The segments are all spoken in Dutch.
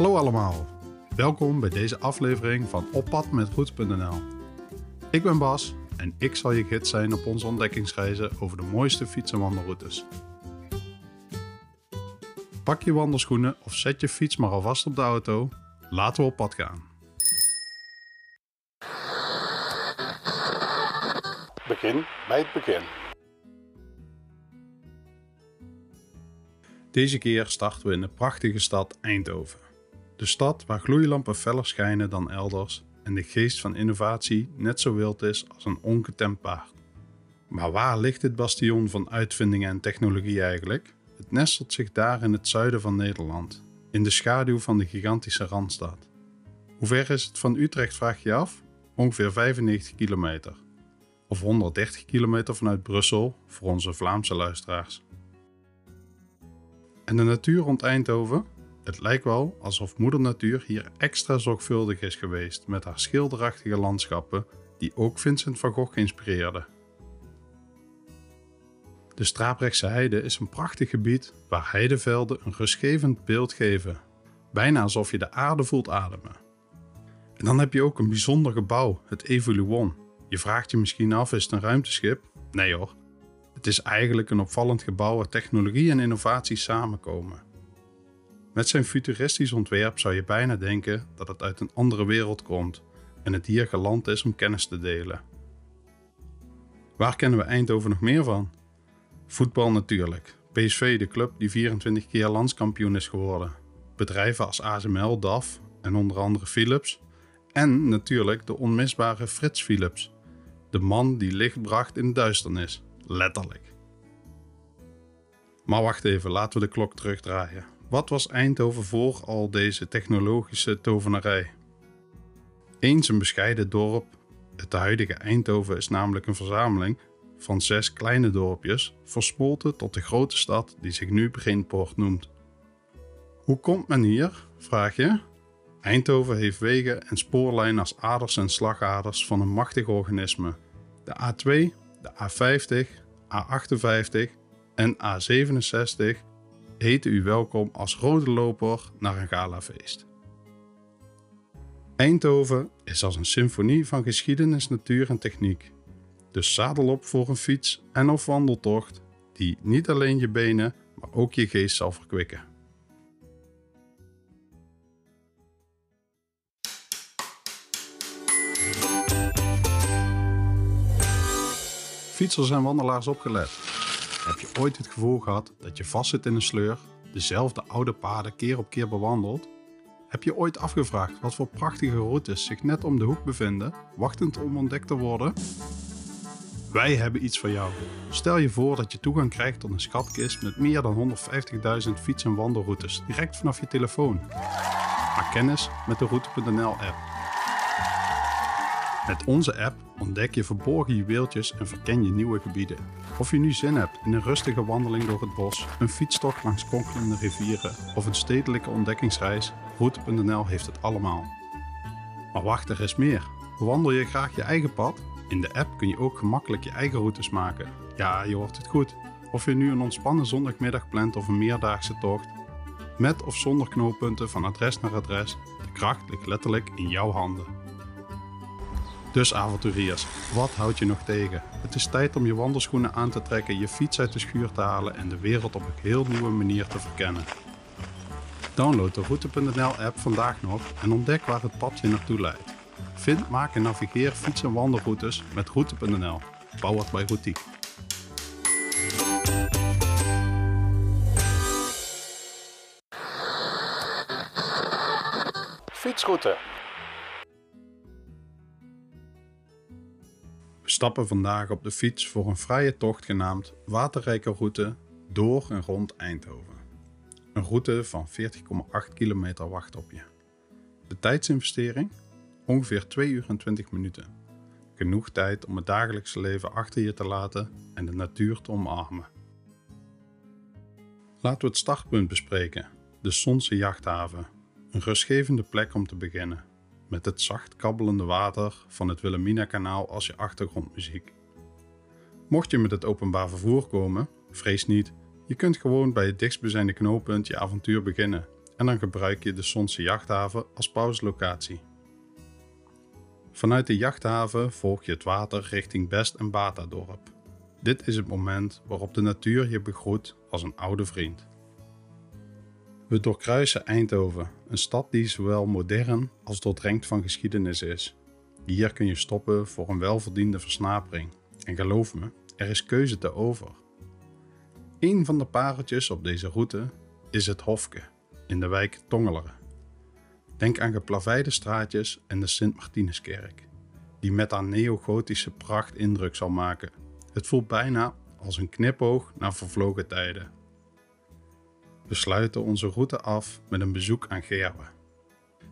Hallo allemaal, welkom bij deze aflevering van Op pad met Routes.nl. Ik ben Bas en ik zal je gids zijn op onze ontdekkingsreizen over de mooiste fiets- en wandelroutes. Pak je wandelschoenen of zet je fiets maar alvast op de auto. Laten we op pad gaan. Begin bij het begin. Deze keer starten we in de prachtige stad Eindhoven. De stad waar gloeilampen feller schijnen dan elders en de geest van innovatie net zo wild is als een ongetemd paard. Maar waar ligt dit bastion van uitvindingen en technologie eigenlijk? Het nestelt zich daar in het zuiden van Nederland, in de schaduw van de gigantische Randstad. Hoe ver is het van Utrecht, vraag je af? Ongeveer 95 kilometer. Of 130 kilometer vanuit Brussel voor onze Vlaamse luisteraars. En de natuur rond Eindhoven? Het lijkt wel alsof moeder natuur hier extra zorgvuldig is geweest met haar schilderachtige landschappen die ook Vincent van Gogh inspireerden. De Straaprechtse Heide is een prachtig gebied waar heidevelden een rustgevend beeld geven. Bijna alsof je de aarde voelt ademen. En dan heb je ook een bijzonder gebouw, het Evoluon. Je vraagt je misschien af, is het een ruimteschip? Nee hoor. Het is eigenlijk een opvallend gebouw waar technologie en innovatie samenkomen. Met zijn futuristisch ontwerp zou je bijna denken dat het uit een andere wereld komt en het hier geland is om kennis te delen. Waar kennen we Eindhoven nog meer van? Voetbal natuurlijk. PSV, de club die 24 keer landskampioen is geworden. Bedrijven als ASML, DAF en onder andere Philips. En natuurlijk de onmisbare Frits Philips. De man die licht bracht in de duisternis. Letterlijk. Maar wacht even, laten we de klok terugdraaien. Wat was Eindhoven voor al deze technologische tovenarij? Eens een bescheiden dorp, het huidige Eindhoven is namelijk een verzameling van zes kleine dorpjes, versmolten tot de grote stad die zich nu Beginpoort noemt. Hoe komt men hier, vraag je? Eindhoven heeft wegen en spoorlijnen als aders en slagaders van een machtig organisme. De A2, de A50, A58 en A67 heten u welkom als rode loper naar een galafeest. Eindhoven is als een symfonie van geschiedenis, natuur en techniek. Dus zadel op voor een fiets en of wandeltocht die niet alleen je benen, maar ook je geest zal verkwikken. Fietsers en wandelaars opgelet. Heb je ooit het gevoel gehad dat je vastzit in een sleur, dezelfde oude paden keer op keer bewandelt? Heb je ooit afgevraagd wat voor prachtige routes zich net om de hoek bevinden, wachtend om ontdekt te worden? Wij hebben iets voor jou. Stel je voor dat je toegang krijgt tot een schatkist met meer dan 150.000 fiets- en wandelroutes direct vanaf je telefoon. Maak kennis met de Route.nl app. Met onze app ontdek je verborgen juweeltjes en verken je nieuwe gebieden. Of je nu zin hebt in een rustige wandeling door het bos, een fietstocht langs kronkelende rivieren of een stedelijke ontdekkingsreis, Route.nl heeft het allemaal. Maar wacht, er is meer. Wandel je graag je eigen pad? In de app kun je ook gemakkelijk je eigen routes maken. Ja, je hoort het goed. Of je nu een ontspannen zondagmiddag plant of een meerdaagse tocht. Met of zonder knooppunten van adres naar adres, de kracht ligt letterlijk in jouw handen. Dus avonturiers, wat houdt je nog tegen? Het is tijd om je wandelschoenen aan te trekken, je fiets uit de schuur te halen en de wereld op een heel nieuwe manier te verkennen. Download de Route.nl app vandaag nog en ontdek waar het pad je naartoe leidt. Vind, maak en navigeer fiets- en wandelroutes met Route.nl. Powered by Routiek. Fietsroute. Stappen vandaag op de fiets voor een vrije tocht genaamd Waterrijke Route door en rond Eindhoven. Een route van 40,8 kilometer wacht op je. De tijdsinvestering? Ongeveer 2 uur en 20 minuten. Genoeg tijd om het dagelijkse leven achter je te laten en de natuur te omarmen. Laten we het startpunt bespreken, de Sonse jachthaven. Een rustgevende plek om te beginnen, met het zacht kabbelende water van het Wilhelmina-kanaal als je achtergrondmuziek. Mocht je met het openbaar vervoer komen, vrees niet, je kunt gewoon bij het dichtstbijzijnde knooppunt je avontuur beginnen en dan gebruik je de Sonse jachthaven als pauslocatie. Vanuit de jachthaven volg je het water richting Best- en Batadorp. Dit is het moment waarop de natuur je begroet als een oude vriend. We doorkruisen Eindhoven, een stad die zowel modern als doordrenkt van geschiedenis is. Hier kun je stoppen voor een welverdiende versnapering. En geloof me, er is keuze te over. Een van de pareltjes op deze route is het Hofke in de wijk Tongeleren. Denk aan geplaveide straatjes en de Sint-Martinuskerk, die met haar neogotische pracht indruk zal maken. Het voelt bijna als een knipoog naar vervlogen tijden. We sluiten onze route af met een bezoek aan Gerwe.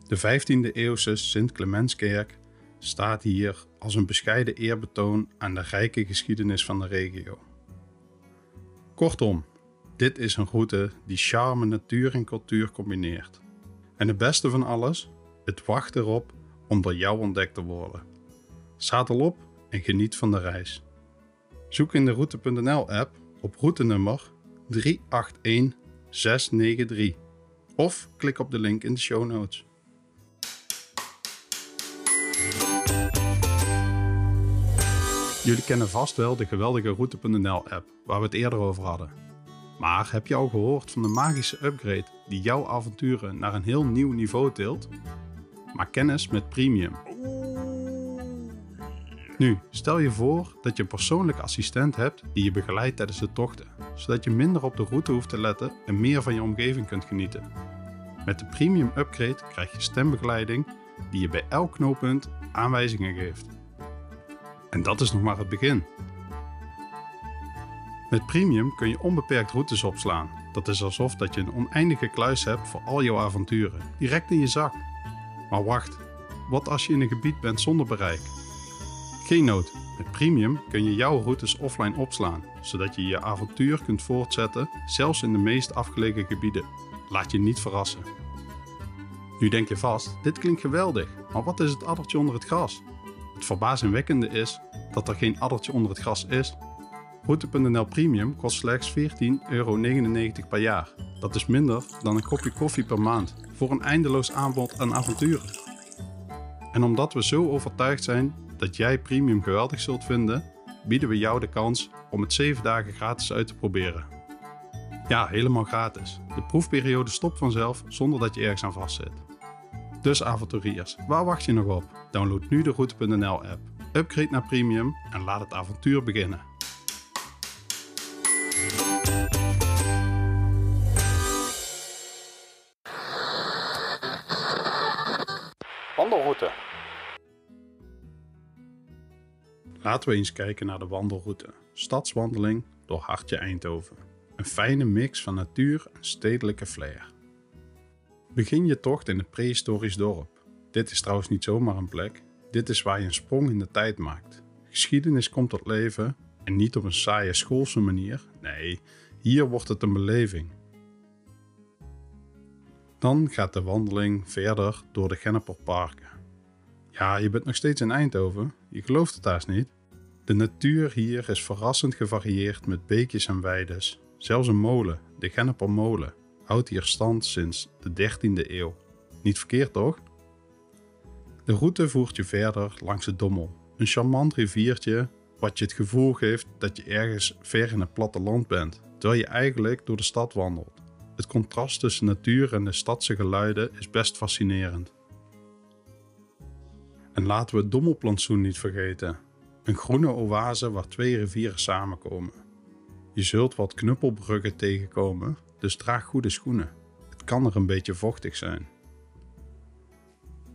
De 15e eeuwse Sint-Clemenskerk staat hier als een bescheiden eerbetoon aan de rijke geschiedenis van de regio. Kortom, dit is een route die charme, natuur en cultuur combineert. En het beste van alles, het wacht erop om door jou ontdekt te worden. Zadel op en geniet van de reis. Zoek in de Route.nl app op routenummer 381693 of klik op de link in de show notes. Jullie kennen vast wel de geweldige Route.nl app waar we het eerder over hadden. Maar heb je al gehoord van de magische upgrade die jouw avonturen naar een heel nieuw niveau tilt? Maak kennis met Premium. Nu, stel je voor dat je een persoonlijke assistent hebt die je begeleidt tijdens de tochten, zodat je minder op de route hoeft te letten en meer van je omgeving kunt genieten. Met de Premium Upgrade krijg je stembegeleiding die je bij elk knooppunt aanwijzingen geeft. En dat is nog maar het begin. Met Premium kun je onbeperkt routes opslaan. Dat is alsof dat je een oneindige kluis hebt voor al jouw avonturen, direct in je zak. Maar wacht, wat als je in een gebied bent zonder bereik? Nood, met Premium kun je jouw routes offline opslaan, zodat je je avontuur kunt voortzetten, zelfs in de meest afgelegen gebieden. Laat je niet verrassen. Nu denk je vast, dit klinkt geweldig, maar wat is het addertje onder het gras? Het verbazingwekkende is dat er geen addertje onder het gras is. Route.nl Premium kost slechts 14,99 euro per jaar. Dat is minder dan een kopje koffie per maand voor een eindeloos aanbod aan avonturen. En omdat we zo overtuigd zijn dat jij Premium geweldig zult vinden, bieden we jou de kans om het 7 dagen gratis uit te proberen. Ja, helemaal gratis. De proefperiode stopt vanzelf zonder dat je ergens aan vastzit. Dus avonturiers, waar wacht je nog op? Download nu de Route.nl app, upgrade naar Premium en laat het avontuur beginnen. Laten we eens kijken naar de wandelroute. Stadswandeling door Hartje Eindhoven. Een fijne mix van natuur en stedelijke flair. Begin je tocht in het prehistorisch dorp. Dit is trouwens niet zomaar een plek. Dit is waar je een sprong in de tijd maakt. Geschiedenis komt tot leven en niet op een saaie schoolse manier. Nee, hier wordt het een beleving. Dan gaat de wandeling verder door de Genneperparken. Ja, je bent nog steeds in Eindhoven. Je gelooft het haast niet. De natuur hier is verrassend gevarieerd met beekjes en weides. Zelfs een molen, de Gennepermolen, houdt hier stand sinds de 13e eeuw. Niet verkeerd toch? De route voert je verder langs de Dommel, een charmant riviertje wat je het gevoel geeft dat je ergens ver in het platteland bent, terwijl je eigenlijk door de stad wandelt. Het contrast tussen natuur en de stadse geluiden is best fascinerend. En laten we het Dommelplantsoen niet vergeten. Een groene oase waar twee rivieren samenkomen. Je zult wat knuppelbruggen tegenkomen, dus draag goede schoenen. Het kan er een beetje vochtig zijn.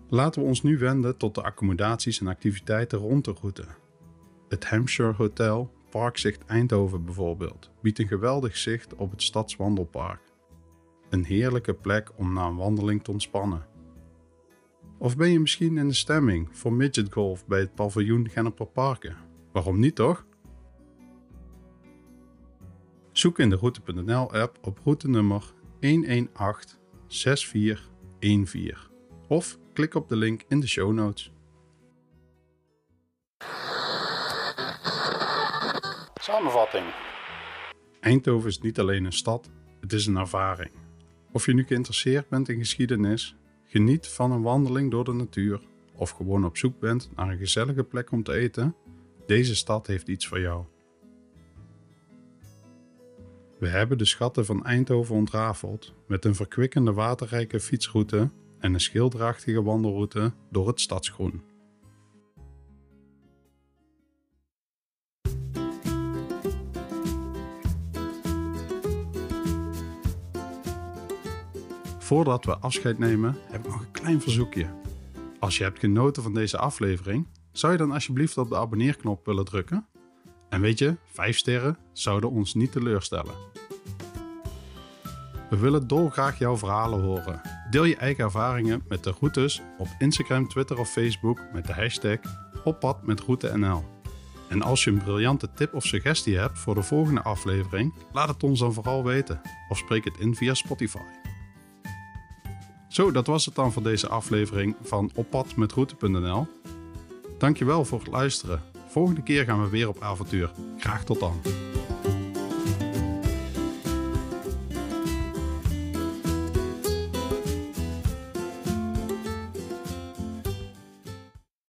Laten we ons nu wenden tot de accommodaties en activiteiten rond de route. Het Hampshire Hotel, Parkzicht Eindhoven bijvoorbeeld, biedt een geweldig zicht op het stadswandelpark. Een heerlijke plek om na een wandeling te ontspannen. Of ben je misschien in de stemming voor midgetgolf bij het paviljoen Genneper Parken? Waarom niet toch? Zoek in de Route.nl app op routenummer 1186414 of klik op de link in de show notes. Samenvatting. Eindhoven is niet alleen een stad, het is een ervaring. Of je nu geïnteresseerd bent in geschiedenis, geniet van een wandeling door de natuur of gewoon op zoek bent naar een gezellige plek om te eten, deze stad heeft iets voor jou. We hebben de schatten van Eindhoven ontrafeld met een verkwikkende waterrijke fietsroute en een schilderachtige wandelroute door het stadsgroen. Voordat we afscheid nemen, heb ik nog een klein verzoekje. Als je hebt genoten van deze aflevering, zou je dan alsjeblieft op de abonneerknop willen drukken? En weet je, 5 sterren zouden ons niet teleurstellen. We willen dolgraag jouw verhalen horen. Deel je eigen ervaringen met de routes op Instagram, Twitter of Facebook met de hashtag oppad met route.nl. En als je een briljante tip of suggestie hebt voor de volgende aflevering, laat het ons dan vooral weten of spreek het in via Spotify. Zo, dat was het dan voor deze aflevering van Oppad met route.nl. Dankjewel voor het luisteren. Volgende keer gaan we weer op avontuur. Graag tot dan.